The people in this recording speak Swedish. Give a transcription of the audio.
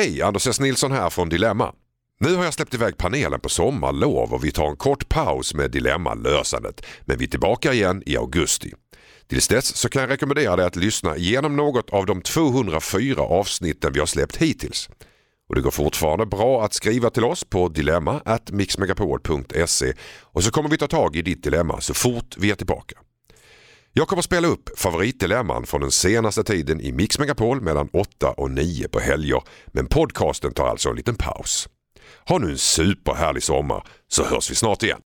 Hej, Anders S. Nilsson här från Dilemma. Nu har jag släppt iväg panelen på sommarlov och vi tar en kort paus med dilemmalösandet. Men vi är tillbaka igen i augusti. Tills dess så kan jag rekommendera dig att lyssna igenom något av de 204 avsnitten vi har släppt hittills. Och Det går fortfarande bra att skriva till oss på dilemma@mixmegapol.se och så kommer vi ta tag i ditt dilemma så fort vi är tillbaka. Jag kommer spela upp favoritdilemman från den senaste tiden i Mix Megapol mellan 8 och 9 på helger. Men podcasten tar alltså en liten paus. Ha nu en superhärlig sommar så hörs vi snart igen.